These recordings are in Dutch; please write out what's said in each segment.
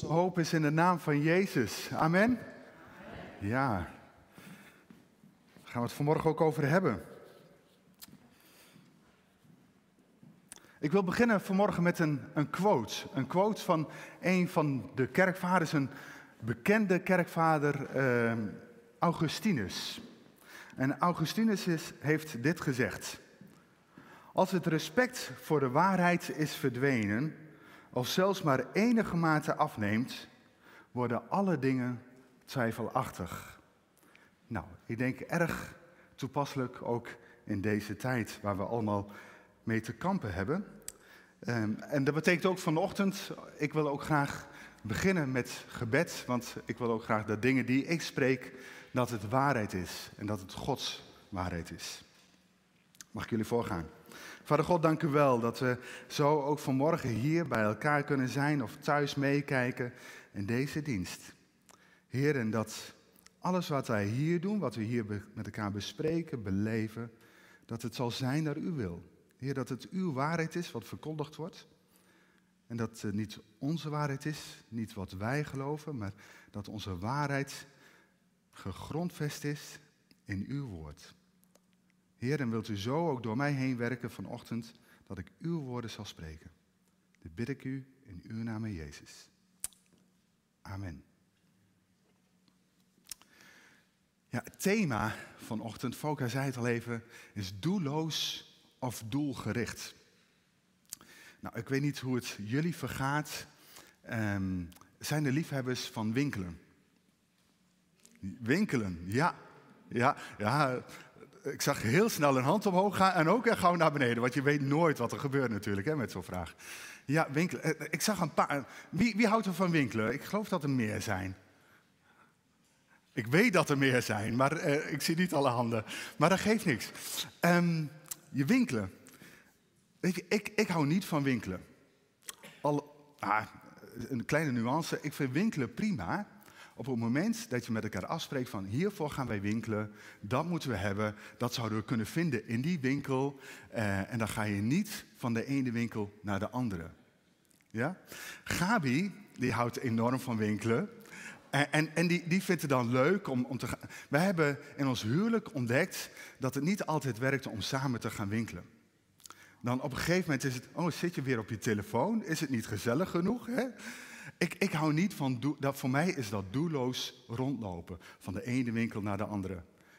Hoop is in de naam van Jezus. Amen. Ja. Daar gaan we het vanmorgen ook over hebben. Ik wil beginnen vanmorgen met een, een quote. Een quote van een van de kerkvaders, een bekende kerkvader, eh, Augustinus. En Augustinus heeft dit gezegd. Als het respect voor de waarheid is verdwenen, of zelfs maar enige mate afneemt, worden alle dingen twijfelachtig. Nou, ik denk erg toepasselijk ook in deze tijd waar we allemaal mee te kampen hebben. Ehm, en dat betekent ook vanochtend, ik wil ook graag beginnen met gebed, want ik wil ook graag dat dingen die ik spreek, dat het waarheid is en dat het Gods waarheid is. Mag ik jullie voorgaan? Vader God, dank u wel dat we zo ook vanmorgen hier bij elkaar kunnen zijn of thuis meekijken in deze dienst. Heer, en dat alles wat wij hier doen, wat we hier met elkaar bespreken, beleven, dat het zal zijn naar uw wil. Heer, dat het uw waarheid is wat verkondigd wordt. En dat het niet onze waarheid is, niet wat wij geloven, maar dat onze waarheid gegrondvest is in uw woord. Heer, en wilt u zo ook door mij heen werken vanochtend, dat ik uw woorden zal spreken. Dit bid ik u in uw naam, Jezus. Amen. Ja, het thema vanochtend, Foka zei het al even, is doelloos of doelgericht. Nou, ik weet niet hoe het jullie vergaat. Um, zijn er liefhebbers van winkelen? Winkelen, ja. Ja, ja, ik zag heel snel een hand omhoog gaan en ook gauw naar beneden. Want je weet nooit wat er gebeurt natuurlijk hè, met zo'n vraag. Ja, winkelen. Eh, ik zag een paar. Wie, wie houdt er van winkelen? Ik geloof dat er meer zijn. Ik weet dat er meer zijn, maar uh, ik zie niet alle handen. Maar dat geeft niks. Um, je winkelen. Weet je, ik, ik hou niet van winkelen. Al, ah, een kleine nuance. Ik vind winkelen prima. Op het moment dat je met elkaar afspreekt van hiervoor gaan wij winkelen, dat moeten we hebben, dat zouden we kunnen vinden in die winkel. Eh, en dan ga je niet van de ene winkel naar de andere. Ja? Gabi, die houdt enorm van winkelen. En, en, die, die vindt het dan leuk om, om te gaan. We hebben in ons huwelijk ontdekt dat het niet altijd werkt om samen te gaan winkelen. Dan op een gegeven moment is het, oh zit je weer op je telefoon? Is het niet gezellig genoeg? Hè? Ik, ik hou niet van, dat, voor mij is dat doelloos rondlopen. Van de ene winkel naar de andere.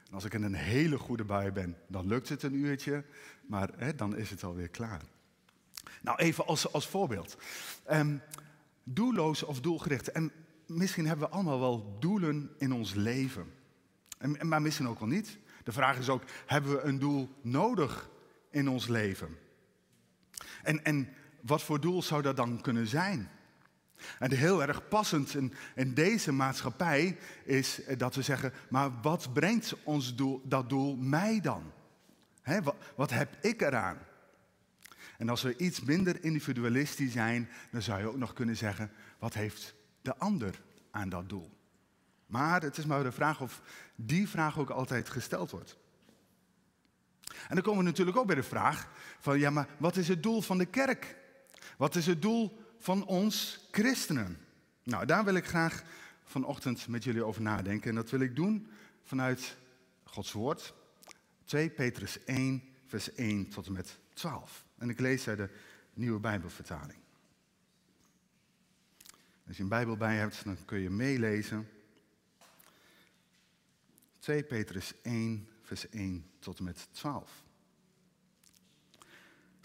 En als ik in een hele goede bui ben, dan lukt het een uurtje. Maar hè, dan is het alweer klaar. Nou, even als, als voorbeeld. Um, doelloos of doelgericht. En misschien hebben we allemaal wel doelen in ons leven. En, maar misschien ook wel niet. De vraag is ook, hebben we een doel nodig in ons leven? En, en wat voor doel zou dat dan kunnen zijn? En heel erg passend in, in, deze maatschappij is dat we zeggen, maar wat brengt ons doel, dat doel mij dan? wat, wat heb ik eraan? En als we iets minder individualistisch zijn, dan zou je ook nog kunnen zeggen, wat heeft de ander aan dat doel? Maar het is maar de vraag of die vraag ook altijd gesteld wordt. En dan komen we natuurlijk ook bij de vraag van, ja, maar wat is het doel van de kerk? Wat is het doel van ons christenen? Nou, daar wil ik graag vanochtend met jullie over nadenken. En dat wil ik doen vanuit Gods woord. 2 Petrus 1, vers 1 tot en met 12. En ik lees uit de nieuwe Bijbelvertaling. Als je een Bijbel bij hebt, dan kun je meelezen. 2 Petrus 1, vers 1 tot en met 12.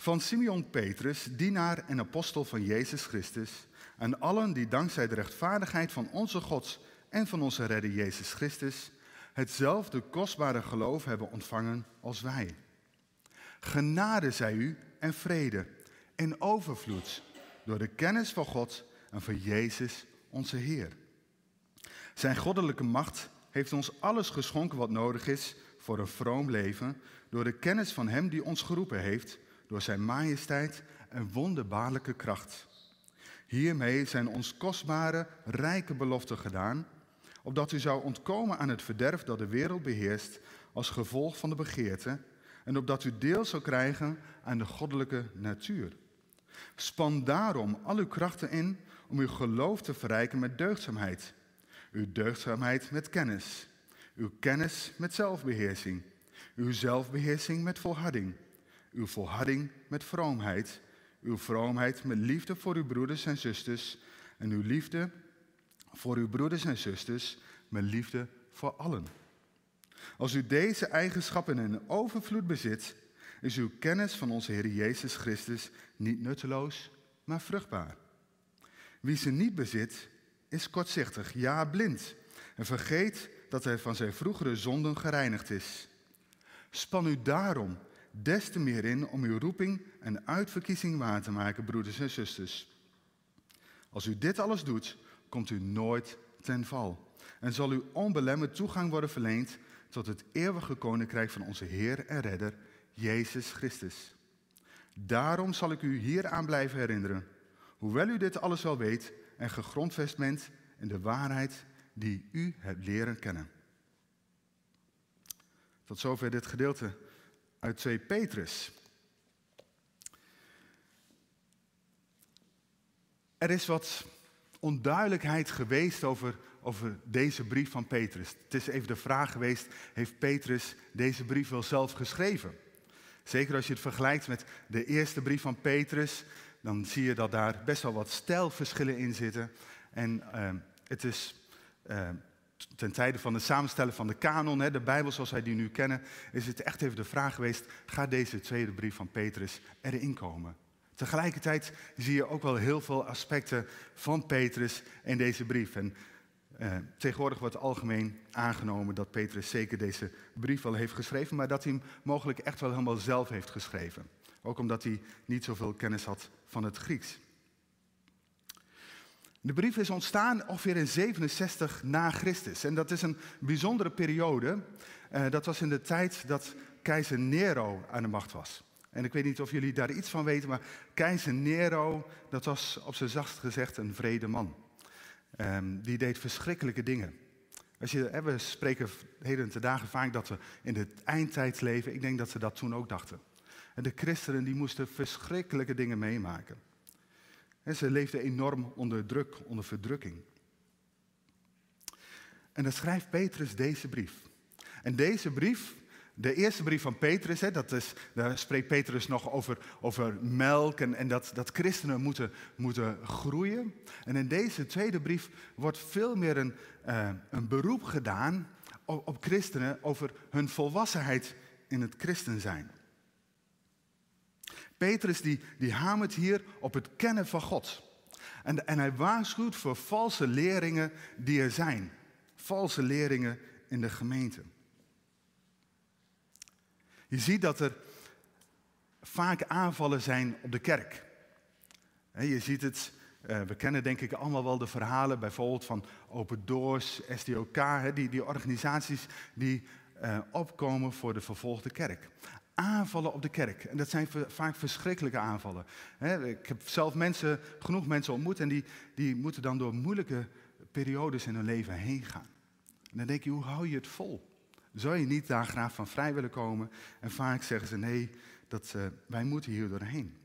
Van Simeon Petrus, dienaar en apostel van Jezus Christus, en allen die dankzij de rechtvaardigheid van onze God en van onze redder Jezus Christus hetzelfde kostbare geloof hebben ontvangen als wij. Genade zij u en vrede in overvloed door de kennis van God en van Jezus onze Heer. Zijn goddelijke macht heeft ons alles geschonken wat nodig is voor een vroom leven, door de kennis van Hem die ons geroepen heeft, door Zijn majesteit en wonderbaarlijke kracht. Hiermee zijn ons kostbare, rijke beloften gedaan, opdat u zou ontkomen aan het verderf dat de wereld beheerst als gevolg van de begeerte, en opdat u deel zou krijgen aan de goddelijke natuur. Span daarom al uw krachten in om uw geloof te verrijken met deugdzaamheid. Uw deugdzaamheid met kennis. Uw kennis met zelfbeheersing. Uw zelfbeheersing met volharding. Uw volharding met vroomheid. Uw vroomheid met liefde voor uw broeders en zusters. En uw liefde voor uw broeders en zusters met liefde voor allen. Als u deze eigenschappen in overvloed bezit, is uw kennis van onze Heer Jezus Christus niet nutteloos, maar vruchtbaar. Wie ze niet bezit, is kortzichtig, ja blind, en vergeet dat hij van zijn vroegere zonden gereinigd is. Span u daarom des te meer in om uw roeping en uitverkiezing waar te maken, broeders en zusters. Als u dit alles doet, komt u nooit ten val en zal u onbelemmerd toegang worden verleend tot het eeuwige koninkrijk van onze Heer en Redder, Jezus Christus. Daarom zal ik u hieraan blijven herinneren, hoewel u dit alles wel weet en gegrondvest bent in de waarheid die u hebt leren kennen. Tot zover dit gedeelte uit 2 Petrus. Er is wat onduidelijkheid geweest over, deze brief van Petrus. Het is even de vraag geweest, heeft Petrus deze brief wel zelf geschreven? Zeker als je het vergelijkt met de eerste brief van Petrus, dan zie je dat daar best wel wat stijlverschillen in zitten. En uh, het is uh, ten tijde van het samenstellen van de kanon, de Bijbel zoals wij die nu kennen, is het echt even de vraag geweest, gaat deze tweede brief van Petrus erin komen? Tegelijkertijd zie je ook wel heel veel aspecten van Petrus in deze brief. En uh, tegenwoordig wordt algemeen aangenomen dat Petrus zeker deze brief wel heeft geschreven, maar dat hij hem mogelijk echt wel helemaal zelf heeft geschreven. Ook omdat hij niet zoveel kennis had van het Grieks. De brief is ontstaan ongeveer in 67 na Christus. En dat is een bijzondere periode. Uh, dat was in de tijd dat keizer Nero aan de macht was. En ik weet niet of jullie daar iets van weten, maar keizer Nero, dat was op zijn zachtst gezegd een vrede man. Um, die deed verschrikkelijke dingen. Als je, we spreken heden te dagen vaak dat we in de eindtijd leven. Ik denk dat ze dat toen ook dachten. En de christenen die moesten verschrikkelijke dingen meemaken. Ze leefden enorm onder druk, onder verdrukking. En dan schrijft Petrus deze brief. En deze brief, de eerste brief van Petrus, hè, dat is, daar spreekt Petrus nog over, over melk en, dat, dat christenen moeten, moeten groeien. En in deze tweede brief wordt veel meer een, uh, een beroep gedaan op, op christenen over hun volwassenheid in het christen zijn. Petrus die, die hamert hier op het kennen van God. En, en hij waarschuwt voor valse leringen die er zijn. Valse leringen in de gemeente. Je ziet dat er vaak aanvallen zijn op de kerk. Je ziet het, eh, we kennen denk ik allemaal wel de verhalen, bijvoorbeeld van Open Doors, SDOK, die, die organisaties die eh, opkomen voor de vervolgde kerk aanvallen op de kerk. En dat zijn vaak verschrikkelijke aanvallen. Ik heb zelf mensen, genoeg mensen ontmoet en die, die moeten dan door moeilijke periodes in hun leven heen gaan. En dan denk je, hoe hou je het vol? Zou je niet daar graag van vrij willen komen? En vaak zeggen ze, nee, dat, uh, wij moeten hier doorheen.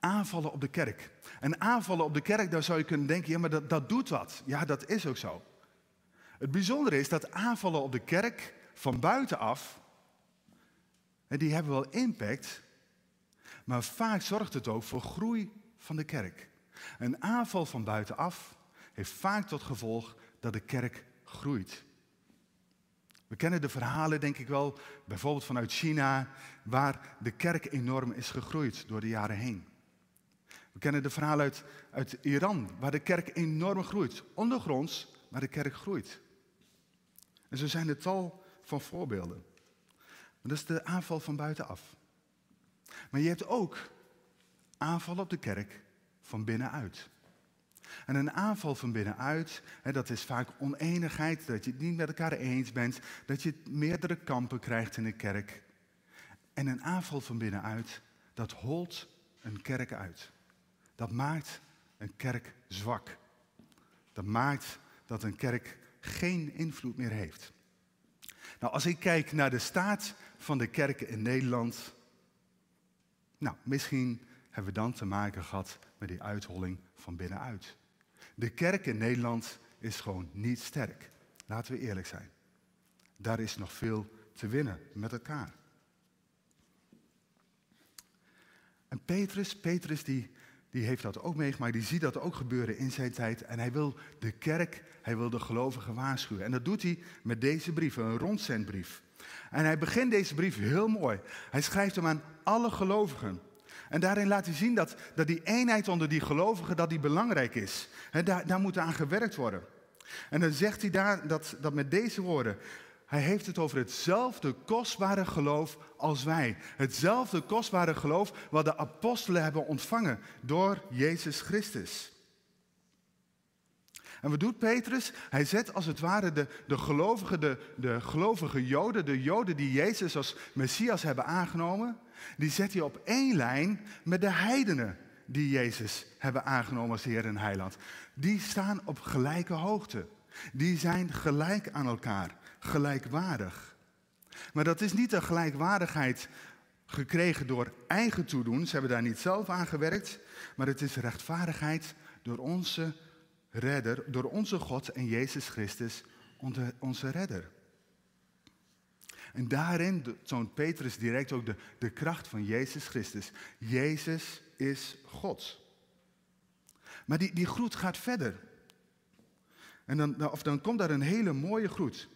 Aanvallen op de kerk. En aanvallen op de kerk, daar zou je kunnen denken, ja, maar dat, dat doet wat. Ja, dat is ook zo. Het bijzondere is dat aanvallen op de kerk van buitenaf en die hebben wel impact, maar vaak zorgt het ook voor groei van de kerk. Een aanval van buitenaf heeft vaak tot gevolg dat de kerk groeit. We kennen de verhalen, denk ik wel, bijvoorbeeld vanuit China, waar de kerk enorm is gegroeid door de jaren heen. We kennen de verhalen uit, uit Iran, waar de kerk enorm groeit. Ondergronds, maar de kerk groeit. En zo zijn er tal van voorbeelden. Dat is de aanval van buitenaf. Maar je hebt ook aanval op de kerk van binnenuit. En een aanval van binnenuit, hè, dat is vaak oneenigheid, dat je het niet met elkaar eens bent, dat je meerdere kampen krijgt in de kerk. En een aanval van binnenuit, dat holt een kerk uit. Dat maakt een kerk zwak. Dat maakt dat een kerk geen invloed meer heeft. Nou, als ik kijk naar de staat van de kerken in Nederland. Nou, misschien hebben we dan te maken gehad met die uitholling van binnenuit. De kerk in Nederland is gewoon niet sterk. Laten we eerlijk zijn. Daar is nog veel te winnen met elkaar. En Petrus, Petrus die, die heeft dat ook meegemaakt, die ziet dat ook gebeuren in zijn tijd. En hij wil de kerk, hij wil de gelovigen waarschuwen. En dat doet hij met deze brief, een rondzendbrief. En hij begint deze brief heel mooi. Hij schrijft hem aan alle gelovigen. En daarin laat hij zien dat, dat die eenheid onder die gelovigen dat die belangrijk is. daar, daar moet aan gewerkt worden. En dan zegt hij daar dat, dat met deze woorden. Hij heeft het over hetzelfde kostbare geloof als wij. Hetzelfde kostbare geloof wat de apostelen hebben ontvangen door Jezus Christus. En wat doet Petrus? Hij zet als het ware de, de gelovigen, de, de gelovige Joden, de Joden die Jezus als Messias hebben aangenomen, die zet hij op één lijn met de heidenen die Jezus hebben aangenomen als Heer en Heiland. Die staan op gelijke hoogte. Die zijn gelijk aan elkaar, gelijkwaardig. Maar dat is niet een gelijkwaardigheid gekregen door eigen toedoen. Ze hebben daar niet zelf aan gewerkt. Maar het is rechtvaardigheid door onze redder, door onze God en Jezus Christus, onze redder. En daarin toont Petrus direct ook de, de kracht van Jezus Christus. Jezus is God. Maar die, die groet gaat verder. En dan, of dan komt daar een hele mooie groet.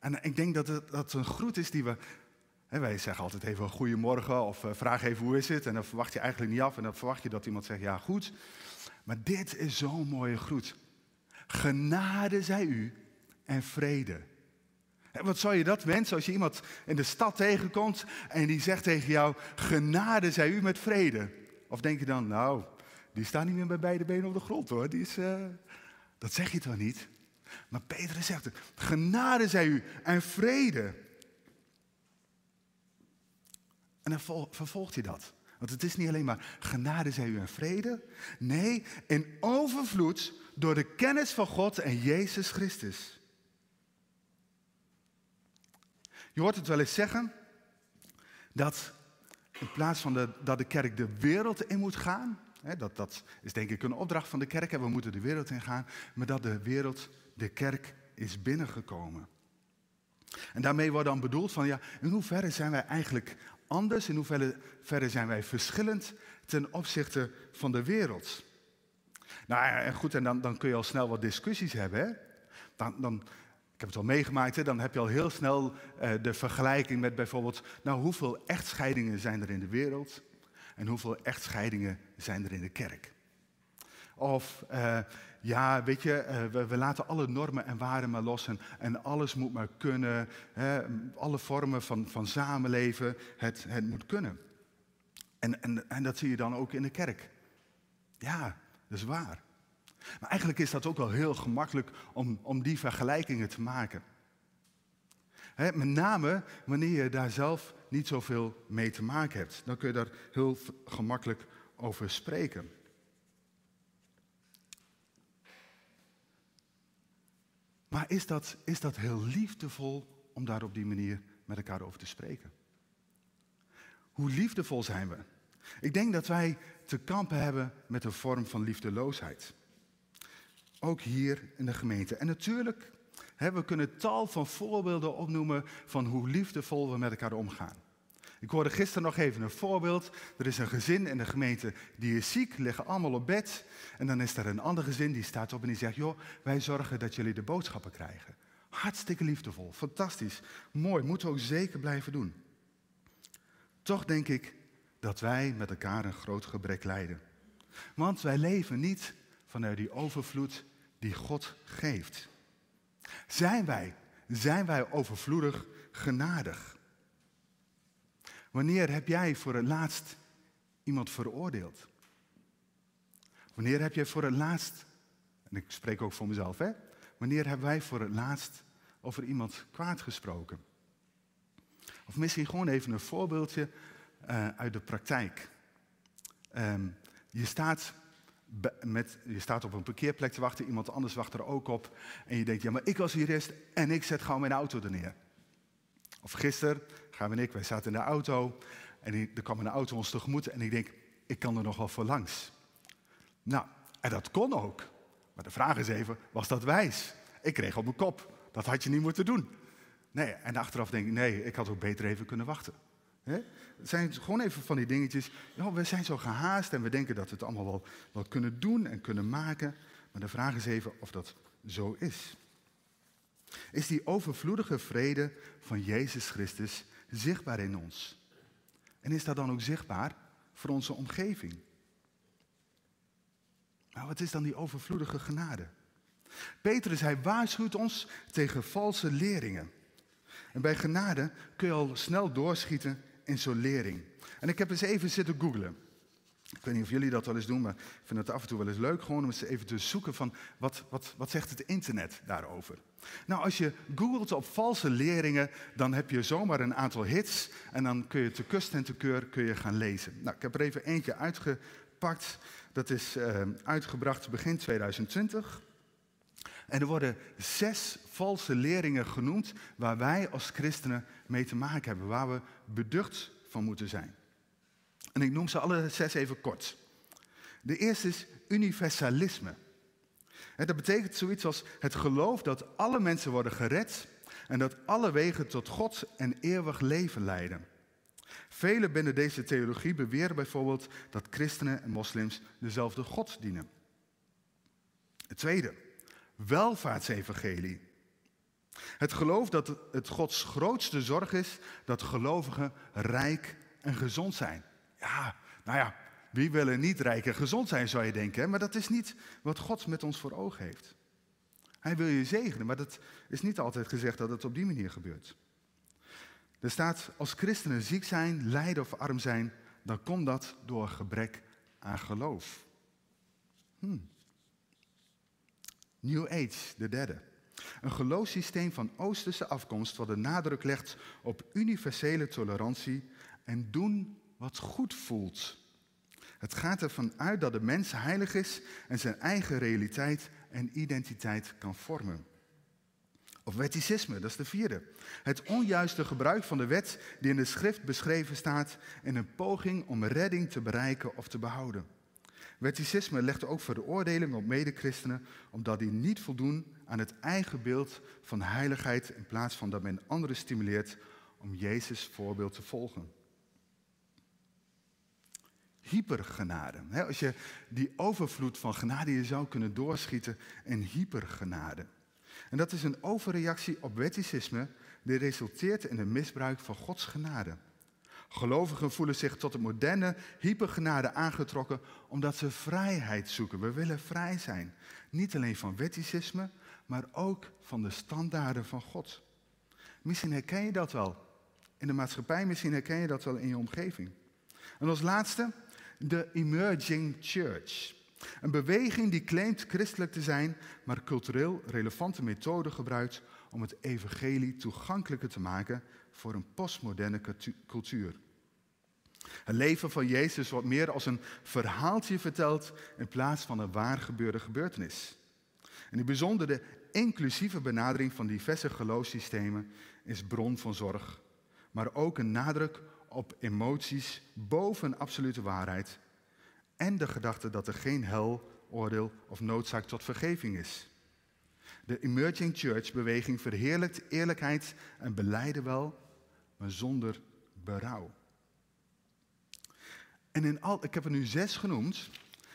En ik denk dat het dat een groet is die we. Hè, wij zeggen altijd even een goeiemorgen of uh, vraag even hoe is het. En dan verwacht je eigenlijk niet af en dan verwacht je dat iemand zegt ja goed. Maar dit is zo'n mooie groet. Genade zij u en vrede. Wat zou je dat wensen als je iemand in de stad tegenkomt en die zegt tegen jou, genade zij u met vrede? Of denk je dan, nou, die staat niet meer bij beide benen op de grond hoor. Die is, uh... Dat zeg je toch niet? Maar Petrus zegt het, genade zij u en vrede. En dan vervolgt hij dat. Want het is niet alleen maar genade zij u en vrede. Nee, in overvloed door de kennis van God en Jezus Christus. Je hoort het wel eens zeggen dat in plaats van dat de kerk de wereld in moet gaan, hè, dat, dat is denk ik een opdracht van de kerk, hè, we moeten de wereld in gaan, maar dat de wereld, de kerk is binnengekomen. En daarmee wordt dan bedoeld van, ja, in hoeverre zijn wij eigenlijk anders, in hoeverre zijn wij verschillend ten opzichte van de wereld. Nou ja, goed, en dan, dan kun je al snel wat discussies hebben. Hè? Dan, dan, ik heb het al meegemaakt, hè? dan heb je al heel snel uh, de vergelijking met bijvoorbeeld, nou hoeveel echtscheidingen zijn er in de wereld en hoeveel echtscheidingen zijn er in de kerk? Of uh, ja, weet je, uh, we, laten alle normen en waarden maar los en, en alles moet maar kunnen. Hè? alle vormen van, van samenleven, het, het moet kunnen. En, en, en dat zie je dan ook in de kerk. Ja, dat is waar. Maar eigenlijk is dat ook wel heel gemakkelijk om, om die vergelijkingen te maken. met name wanneer je daar zelf niet zoveel mee te maken hebt. Dan kun je daar heel gemakkelijk over spreken. Maar is dat, is dat heel liefdevol om daar op die manier met elkaar over te spreken? Hoe liefdevol zijn we? Ik denk dat wij te kampen hebben met een vorm van liefdeloosheid. Ook hier in de gemeente. En natuurlijk, hè, we kunnen tal van voorbeelden opnoemen van hoe liefdevol we met elkaar omgaan. Ik hoorde gisteren nog even een voorbeeld. Er is een gezin in de gemeente die is ziek, liggen allemaal op bed. En dan is er een ander gezin die staat op en die zegt: Joh, wij zorgen dat jullie de boodschappen krijgen. Hartstikke liefdevol, fantastisch, mooi, moeten we ook zeker blijven doen. Toch denk ik dat wij met elkaar een groot gebrek lijden. Want wij leven niet vanuit die overvloed die God geeft. Zijn wij, zijn wij overvloedig genadig? Wanneer heb jij voor het laatst iemand veroordeeld? Wanneer heb jij voor het laatst, en ik spreek ook voor mezelf, hè? Wanneer hebben wij voor het laatst over iemand kwaad gesproken? Of misschien gewoon even een voorbeeldje uh, uit de praktijk. Um, je, staat met, je staat op een parkeerplek te wachten, iemand anders wacht er ook op. En je denkt, ja, maar ik was hier eerst en ik zet gewoon mijn auto er neer. Of gisteren, gaan en ik, wij zaten in de auto en er kwam een auto ons tegemoet en ik denk, ik kan er nog wel voor langs. Nou, en dat kon ook. Maar de vraag is even, was dat wijs? Ik kreeg op mijn kop. Dat had je niet moeten doen. Nee, en achteraf denk ik, nee, ik had ook beter even kunnen wachten. Het zijn gewoon even van die dingetjes. We zijn zo gehaast en we denken dat we het allemaal wel, wel kunnen doen en kunnen maken. Maar de vraag is even of dat zo is. Is die overvloedige vrede van Jezus Christus zichtbaar in ons? En is dat dan ook zichtbaar voor onze omgeving? Nou, wat is dan die overvloedige genade? Petrus, hij waarschuwt ons tegen valse leringen. En bij genade kun je al snel doorschieten in zo'n lering. En ik heb eens even zitten googlen. Ik weet niet of jullie dat wel eens doen, maar ik vind het af en toe wel eens leuk gewoon om eens even te zoeken van wat, wat, wat zegt het internet daarover. Nou, als je googelt op valse leringen, dan heb je zomaar een aantal hits en dan kun je te kust en te keur kun je gaan lezen. Nou, ik heb er even eentje uitgepakt. Dat is uh, uitgebracht begin 2020. En er worden zes valse leringen genoemd waar wij als christenen mee te maken hebben, waar we beducht van moeten zijn. En ik noem ze alle zes even kort. De eerste is universalisme. dat betekent zoiets als het geloof dat alle mensen worden gered en dat alle wegen tot God en eeuwig leven leiden. Velen binnen deze theologie beweren bijvoorbeeld dat christenen en moslims dezelfde God dienen. Het tweede, welvaartsevangelie. Het geloof dat het Gods grootste zorg is dat gelovigen rijk en gezond zijn. Ja, nou ja, wie wil er niet rijk en gezond zijn, zou je denken. Maar dat is niet wat God met ons voor ogen heeft. Hij wil je zegenen, maar dat is niet altijd gezegd dat het op die manier gebeurt. Er staat, als christenen ziek zijn, lijden of arm zijn, dan komt dat door gebrek aan geloof. Hmm. New Age, de derde. Een geloofssysteem van oosterse afkomst wat de nadruk legt op universele tolerantie en doen wat goed voelt. Het gaat ervan uit dat de mens heilig is en zijn eigen realiteit en identiteit kan vormen. Of wetticisme, dat is de vierde. Het onjuiste gebruik van de wet die in de schrift beschreven staat in een poging om redding te bereiken of te behouden. Wetticisme legt ook veroordeling op medechristenen omdat die niet voldoen aan het eigen beeld van heiligheid in plaats van dat men anderen stimuleert om Jezus voorbeeld te volgen. Hypergenade. Als je die overvloed van genade je zou kunnen doorschieten in hypergenade. En dat is een overreactie op wetticisme die resulteert in een misbruik van Gods genade. Gelovigen voelen zich tot de moderne hypergenade aangetrokken omdat ze vrijheid zoeken. We willen vrij zijn. Niet alleen van wetticisme, maar ook van de standaarden van God. Misschien herken je dat wel in de maatschappij, misschien herken je dat wel in je omgeving. En als laatste, de Emerging Church. Een beweging die claimt christelijk te zijn, maar cultureel relevante methoden gebruikt om het evangelie toegankelijker te maken voor een postmoderne cultuur. Het leven van Jezus wordt meer als een verhaaltje verteld in plaats van een waar gebeurde gebeurtenis. En die bijzondere inclusieve benadering van diverse geloofssystemen is bron van zorg, maar ook een nadruk op emoties boven absolute waarheid en de gedachte dat er geen hel, oordeel of noodzaak tot vergeving is. De Emerging Church beweging verheerlijkt eerlijkheid en beleiden wel, maar zonder berouw. En in al, ik heb er nu zes genoemd.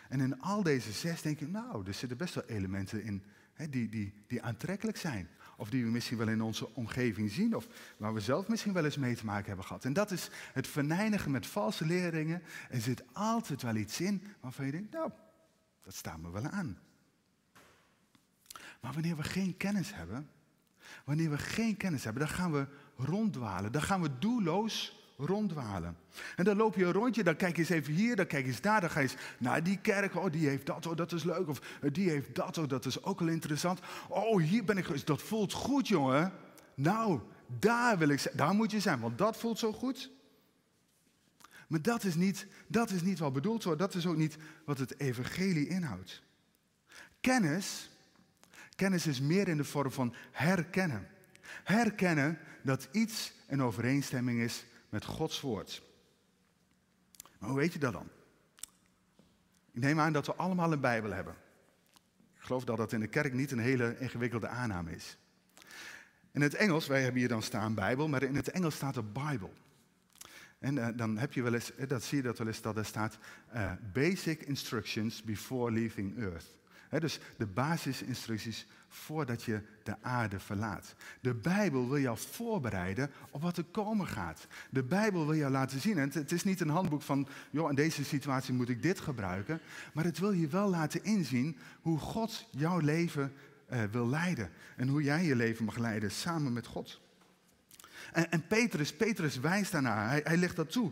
En in al deze zes denk ik, nou, er zitten best wel elementen in hè, die, die, die aantrekkelijk zijn. Of die we misschien wel in onze omgeving zien. Of waar we zelf misschien wel eens mee te maken hebben gehad. En dat is het verneinigen met valse leringen. Er zit altijd wel iets in waarvan je denkt, nou, dat staat me wel aan. Maar wanneer we geen kennis hebben, wanneer we geen kennis hebben, dan gaan we ronddwalen. Dan gaan we doelloos ronddwalen. En dan loop je een rondje, dan kijk je eens even hier, dan kijk je eens daar, dan ga je eens naar die kerk, oh die heeft dat, oh dat is leuk, of eh, die heeft dat, oh dat is ook wel interessant. Oh hier ben ik dat voelt goed jongen. Nou, daar wil ik zijn, daar moet je zijn, want dat voelt zo goed. Maar dat is niet, dat is niet wat bedoeld wordt, dat is ook niet wat het evangelie inhoudt. Kennis, kennis is meer in de vorm van herkennen. Herkennen dat iets in overeenstemming is met Gods woord. Maar hoe weet je dat dan? Ik neem aan dat we allemaal een Bijbel hebben. Ik geloof dat dat in de kerk niet een hele ingewikkelde aanname is. In het Engels, wij hebben hier dan staan Bijbel, maar in het Engels staat er Bible. En uh, dan heb je wel eens, dat zie je dat wel eens, dat er staat uh, Basic Instructions Before Leaving Earth. Dus de basisinstructies voordat je de aarde verlaat. De Bijbel wil jou voorbereiden op wat er komen gaat. De Bijbel wil jou laten zien. En het is niet een handboek van, joh, in deze situatie moet ik dit gebruiken. Maar het wil je wel laten inzien hoe God jouw leven uh, wil leiden. En hoe jij je leven mag leiden samen met God. En, en Petrus, Petrus wijst daarnaar. Hij, hij legt dat toe.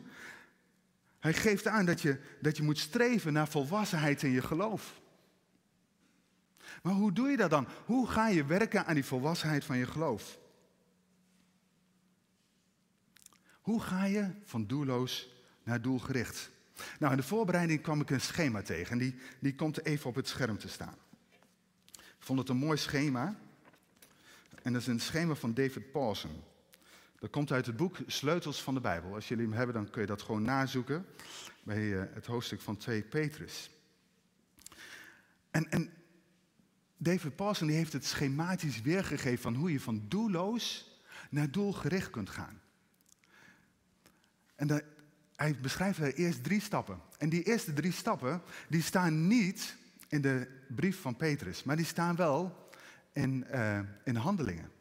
Hij geeft aan dat je, dat je moet streven naar volwassenheid in je geloof. Maar hoe doe je dat dan? Hoe ga je werken aan die volwassenheid van je geloof? Hoe ga je van doelloos naar doelgericht? Nou, in de voorbereiding kwam ik een schema tegen en die, die komt even op het scherm te staan. Ik vond het een mooi schema. En dat is een schema van David Pawson. Dat komt uit het boek Sleutels van de Bijbel. Als jullie hem hebben, dan kun je dat gewoon nazoeken bij eh, het hoofdstuk van 2 Petrus. En, en David Paulson die heeft het schematisch weergegeven van hoe je van doelloos naar doelgericht kunt gaan. En hij beschrijft er eerst drie stappen. En die eerste drie stappen, die staan niet in de brief van Petrus, maar die staan wel in, uh, in handelingen.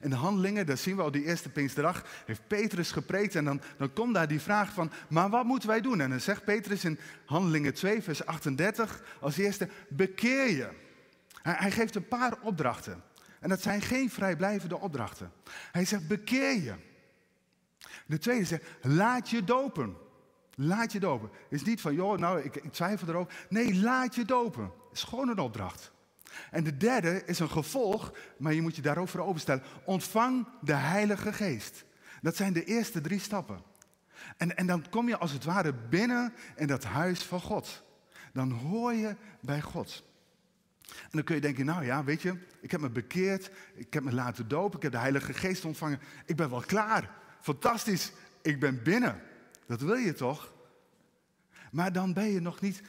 In de handelingen, daar zien we al die eerste Pinksterdag, heeft Petrus gepreekt en dan, dan komt daar die vraag van, maar wat moeten wij doen? En dan zegt Petrus in handelingen 2, vers 38 als eerste, bekeer je. Hij, geeft een paar opdrachten. En dat zijn geen vrijblijvende opdrachten. Hij zegt, bekeer je. De tweede zegt, laat je dopen. Laat je dopen. Is niet van, joh, nou, ik, ik twijfel erover. Nee, laat je dopen. Is gewoon een opdracht. En de derde is een gevolg, maar je moet je daarover openstellen. Ontvang de Heilige Geest. Dat zijn de eerste drie stappen. En, en dan kom je als het ware binnen in dat huis van God. Dan hoor je bij God. En dan kun je denken, nou ja, weet je, ik heb me bekeerd, ik heb me laten dopen, ik heb de Heilige Geest ontvangen. Ik ben wel klaar. Fantastisch, ik ben binnen. Dat wil je toch? Maar dan ben je nog niet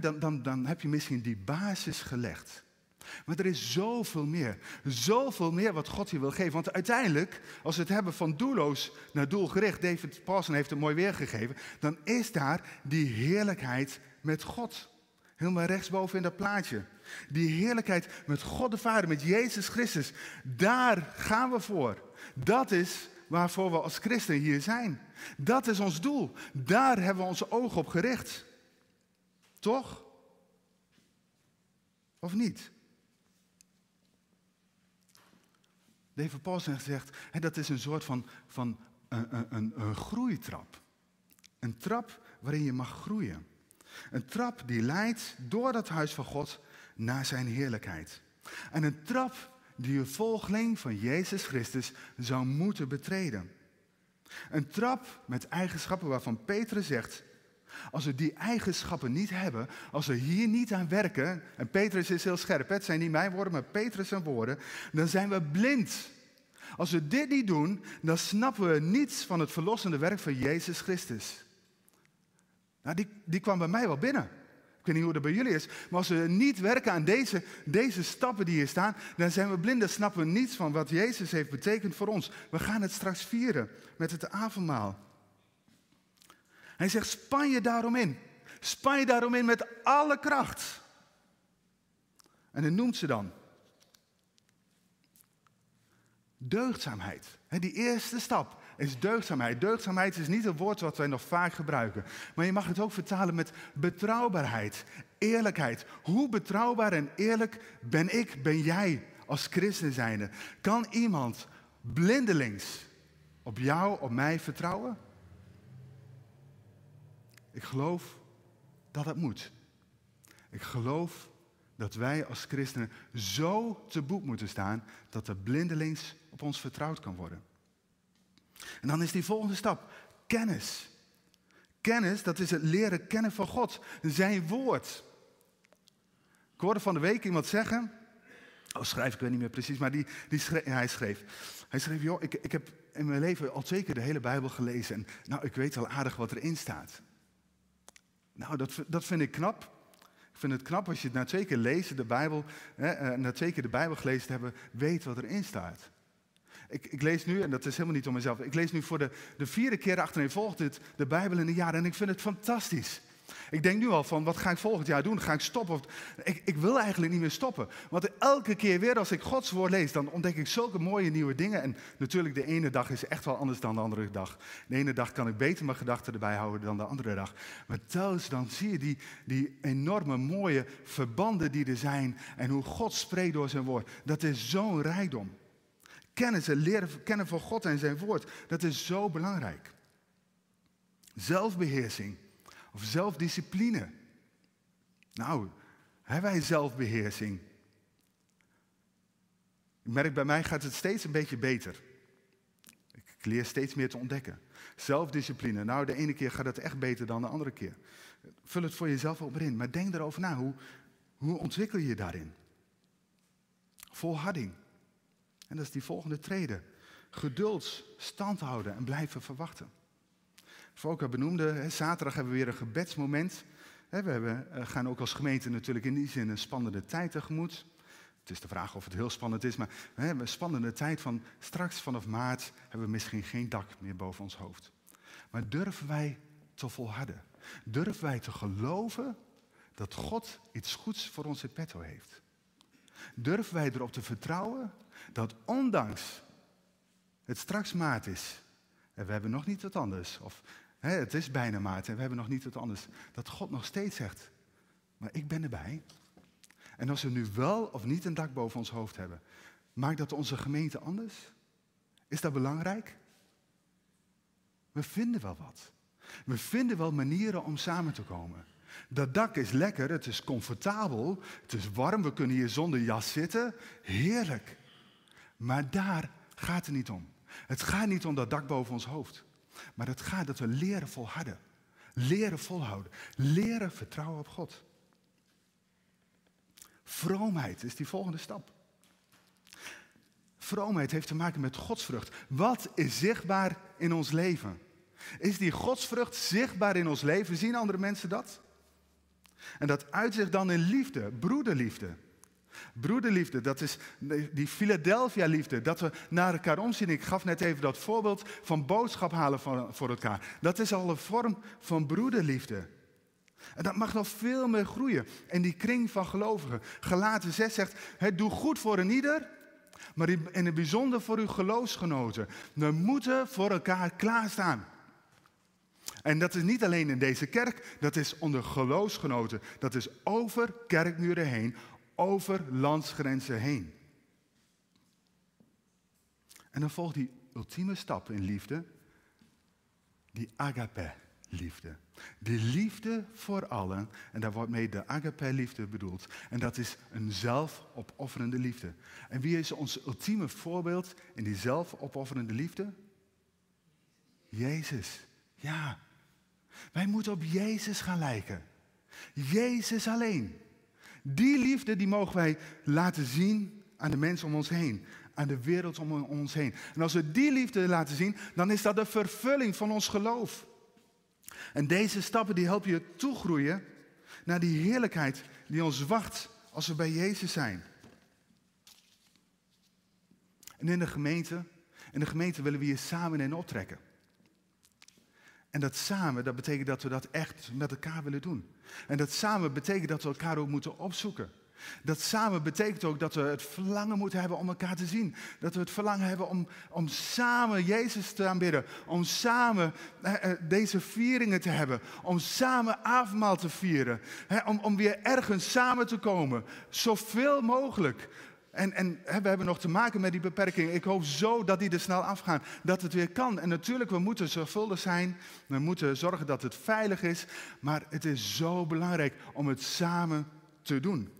dan, dan, dan heb je misschien die basis gelegd. Maar er is zoveel meer. Zoveel meer wat God je wil geven. Want uiteindelijk, als we het hebben van doelloos naar doelgericht, David Paulson heeft het mooi weergegeven, dan is daar die heerlijkheid met God. Helemaal rechtsboven in dat plaatje. Die heerlijkheid met God de Vader, met Jezus Christus. Daar gaan we voor. Dat is waarvoor we als christen hier zijn. Dat is ons doel. Daar hebben we onze ogen op gericht. Toch? Of niet? David Paulsen zegt, hè, dat is een soort van, van een, een, een groeitrap. Een trap waarin je mag groeien. Een trap die leidt door dat huis van God naar zijn heerlijkheid. En een trap die een volgeling van Jezus Christus zou moeten betreden. Een trap met eigenschappen waarvan Petrus zegt, als we die eigenschappen niet hebben, als we hier niet aan werken, en Petrus is heel scherp, het zijn niet mijn woorden, maar Petrus zijn woorden, dan zijn we blind. Als we dit niet doen, dan snappen we niets van het verlossende werk van Jezus Christus. Nou, die, die kwam bij mij wel binnen. Ik weet niet hoe dat bij jullie is. Maar als we niet werken aan deze, deze stappen die hier staan, dan zijn we blind. Dan snappen we niets van wat Jezus heeft betekend voor ons. We gaan het straks vieren met het avondmaal. Hij zegt, span je daarom in. Span je daarom in met alle kracht. En hij noemt ze dan. Deugdzaamheid. Die eerste stap is deugdzaamheid. Deugdzaamheid is niet een woord wat wij nog vaak gebruiken. Maar je mag het ook vertalen met betrouwbaarheid, eerlijkheid. Hoe betrouwbaar en eerlijk ben ik, ben jij als christen zijnde? Kan iemand blindelings op jou, op mij vertrouwen? Ik geloof dat het moet. Ik geloof dat wij als christenen zo te boek moeten staan dat er blindelings op ons vertrouwd kan worden. En dan is die volgende stap kennis. Kennis, dat is het leren kennen van God, zijn woord. Ik hoorde van de week iemand zeggen, oh schrijf ik weet niet meer precies, maar die, die schreef, hij schreef, hij schreef, joh, ik, ik heb in mijn leven al zeker de hele Bijbel gelezen en nou, ik weet al aardig wat erin staat. Nou, dat, dat vind ik knap. Ik vind het knap als je het na twee keer lezen, de Bijbel, hè, eh, na twee keer de Bijbel gelezen hebben, weet wat erin staat. Ik, ik, lees nu, en dat is helemaal niet om mezelf, ik lees nu voor de, de vierde keer achterin volgt dit, de Bijbel in een jaar en ik vind het fantastisch. Ik denk nu al van, wat ga ik volgend jaar doen? Ga ik stoppen? Ik, ik wil eigenlijk niet meer stoppen. Want elke keer weer als ik Gods woord lees, dan ontdek ik zulke mooie nieuwe dingen. En natuurlijk, de ene dag is echt wel anders dan de andere dag. De ene dag kan ik beter mijn gedachten erbij houden dan de andere dag. Maar telkens dan zie je die, die enorme mooie verbanden die er zijn. En hoe God spreekt door zijn woord. Dat is zo'n rijkdom. Kennen ze, leren kennen van God en zijn woord. Dat is zo belangrijk. Zelfbeheersing of zelfdiscipline. Nou, hebben wij zelfbeheersing? Ik merk bij mij gaat het steeds een beetje beter. Ik leer steeds meer te ontdekken. Zelfdiscipline. Nou, de ene keer gaat het echt beter dan de andere keer. Vul het voor jezelf op in. Maar denk erover na. Hoe, hoe ontwikkel je je daarin? Volharding. En dat is die volgende trede. Geduld, stand houden en blijven verwachten. Volker benoemde, zaterdag hebben we weer een gebedsmoment. We hebben, eh, gaan ook als gemeente natuurlijk in die zin een spannende tijd tegemoet. Het is de vraag of het heel spannend is, maar we hebben een spannende tijd van straks vanaf maart hebben we misschien geen dak meer boven ons hoofd. Maar durven wij te volharden? Durven wij te geloven dat God iets goeds voor ons in petto heeft? Durven wij erop te vertrouwen dat ondanks het straks maart is en we hebben nog niet wat anders, of hè, het is bijna maart en we hebben nog niet wat anders, dat God nog steeds zegt, maar ik ben erbij. En als we nu wel of niet een dak boven ons hoofd hebben, maakt dat onze gemeente anders? Is dat belangrijk? We vinden wel wat. We vinden wel manieren om samen te komen. Dat dak is lekker, het is comfortabel, het is warm, we kunnen hier zonder jas zitten. Heerlijk. Maar daar gaat het niet om. Het gaat niet om dat dak boven ons hoofd. Maar het gaat dat we leren volharden. Leren volhouden. Leren vertrouwen op God. Vroomheid is die volgende stap. Vroomheid heeft te maken met godsvrucht. Wat is zichtbaar in ons leven? Is die godsvrucht zichtbaar in ons leven? Zien andere mensen dat? En dat uitzicht dan in liefde, broederliefde. Broederliefde, dat is die Philadelphia-liefde, dat we naar elkaar omzien. Ik gaf net even dat voorbeeld van boodschap halen voor elkaar. Dat is al een vorm van broederliefde. En dat mag nog veel meer groeien in die kring van gelovigen. Galaten 6 zegt, het doe goed voor een ieder, maar in het bijzonder voor uw geloofsgenoten. We moeten voor elkaar klaarstaan. En dat is niet alleen in deze kerk, dat is onder geloofsgenoten. Dat is over kerkmuren heen, over landsgrenzen heen. En dan volgt die ultieme stap in liefde, die agape-liefde. De liefde voor allen, en daar wordt mee de agape-liefde bedoeld. En dat is een zelfopofferende liefde. En wie is ons ultieme voorbeeld in die zelfopofferende liefde? Jezus. Ja. Wij moeten op Jezus gaan lijken. Jezus alleen. Die liefde die mogen wij laten zien aan de mensen om ons heen, aan de wereld om ons heen. En als we die liefde laten zien, dan is dat de vervulling van ons geloof. En deze stappen die helpen je toegroeien naar die heerlijkheid die ons wacht als we bij Jezus zijn. En in de gemeente, in de gemeente willen we hier samen in optrekken. En dat samen, dat betekent dat we dat echt met elkaar willen doen. En dat samen betekent dat we elkaar ook moeten opzoeken. Dat samen betekent ook dat we het verlangen moeten hebben om elkaar te zien. Dat we het verlangen hebben om, om samen Jezus te aanbidden. Om samen eh, deze vieringen te hebben. Om samen avondmaal te vieren. om, om weer ergens samen te komen. Zoveel mogelijk. En, en we hebben nog te maken met die beperking. Ik hoop zo dat die er snel afgaan, dat het weer kan. En natuurlijk, we moeten zorgvuldig zijn. We moeten zorgen dat het veilig is. Maar het is zo belangrijk om het samen te doen.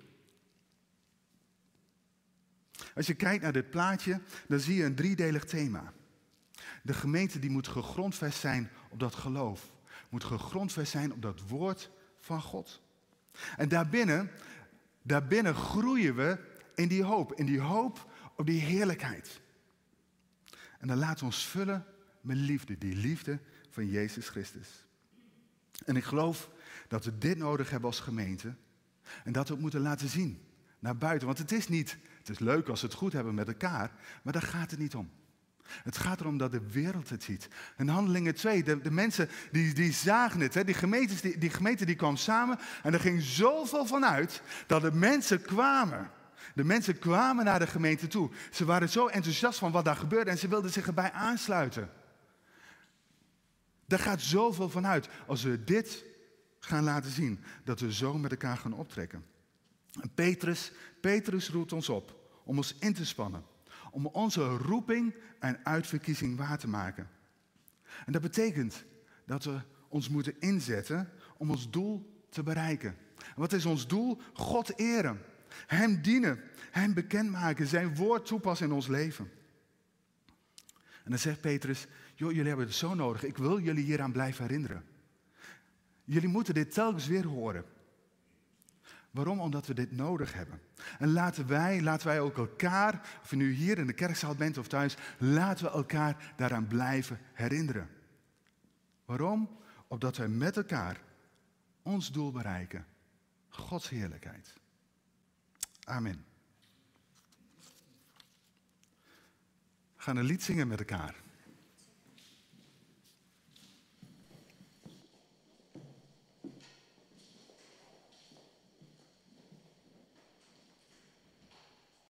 Als je kijkt naar dit plaatje, dan zie je een driedelig thema. De gemeente die moet gegrondvest zijn op dat geloof. Moet gegrondvest zijn op dat woord van God. En daarbinnen, daarbinnen groeien we in die hoop, in die hoop op die heerlijkheid. En dan we ons vullen met liefde, die liefde van Jezus Christus. En ik geloof dat we dit nodig hebben als gemeente. En dat we het moeten laten zien naar buiten. Want het is niet, het is leuk als we het goed hebben met elkaar, maar daar gaat het niet om. Het gaat erom dat de wereld het ziet. In Handelingen 2, de, de mensen die, die zagen het. Hè, die, gemeentes, die, die gemeente die kwam samen en er ging zoveel van uit dat de mensen kwamen. De mensen kwamen naar de gemeente toe. Ze waren zo enthousiast van wat daar gebeurde en ze wilden zich erbij aansluiten. Daar gaat zoveel van uit als we dit gaan laten zien, dat we zo met elkaar gaan optrekken. En Petrus, Petrus roept ons op om ons in te spannen, om onze roeping en uitverkiezing waar te maken. En dat betekent dat we ons moeten inzetten om ons doel te bereiken. En wat is ons doel? God eren, Hem dienen, Hem bekendmaken, Zijn woord toepassen in ons leven. En dan zegt Petrus, joh, jullie hebben het zo nodig, ik wil jullie hieraan blijven herinneren. Jullie moeten dit telkens weer horen. Waarom? Omdat we dit nodig hebben. En laten wij, laten wij ook elkaar, of je nu hier in de kerkzaal bent of thuis, laten we elkaar daaraan blijven herinneren. Waarom? Opdat wij met elkaar ons doel bereiken. Gods heerlijkheid. Amen. We gaan een lied zingen met elkaar.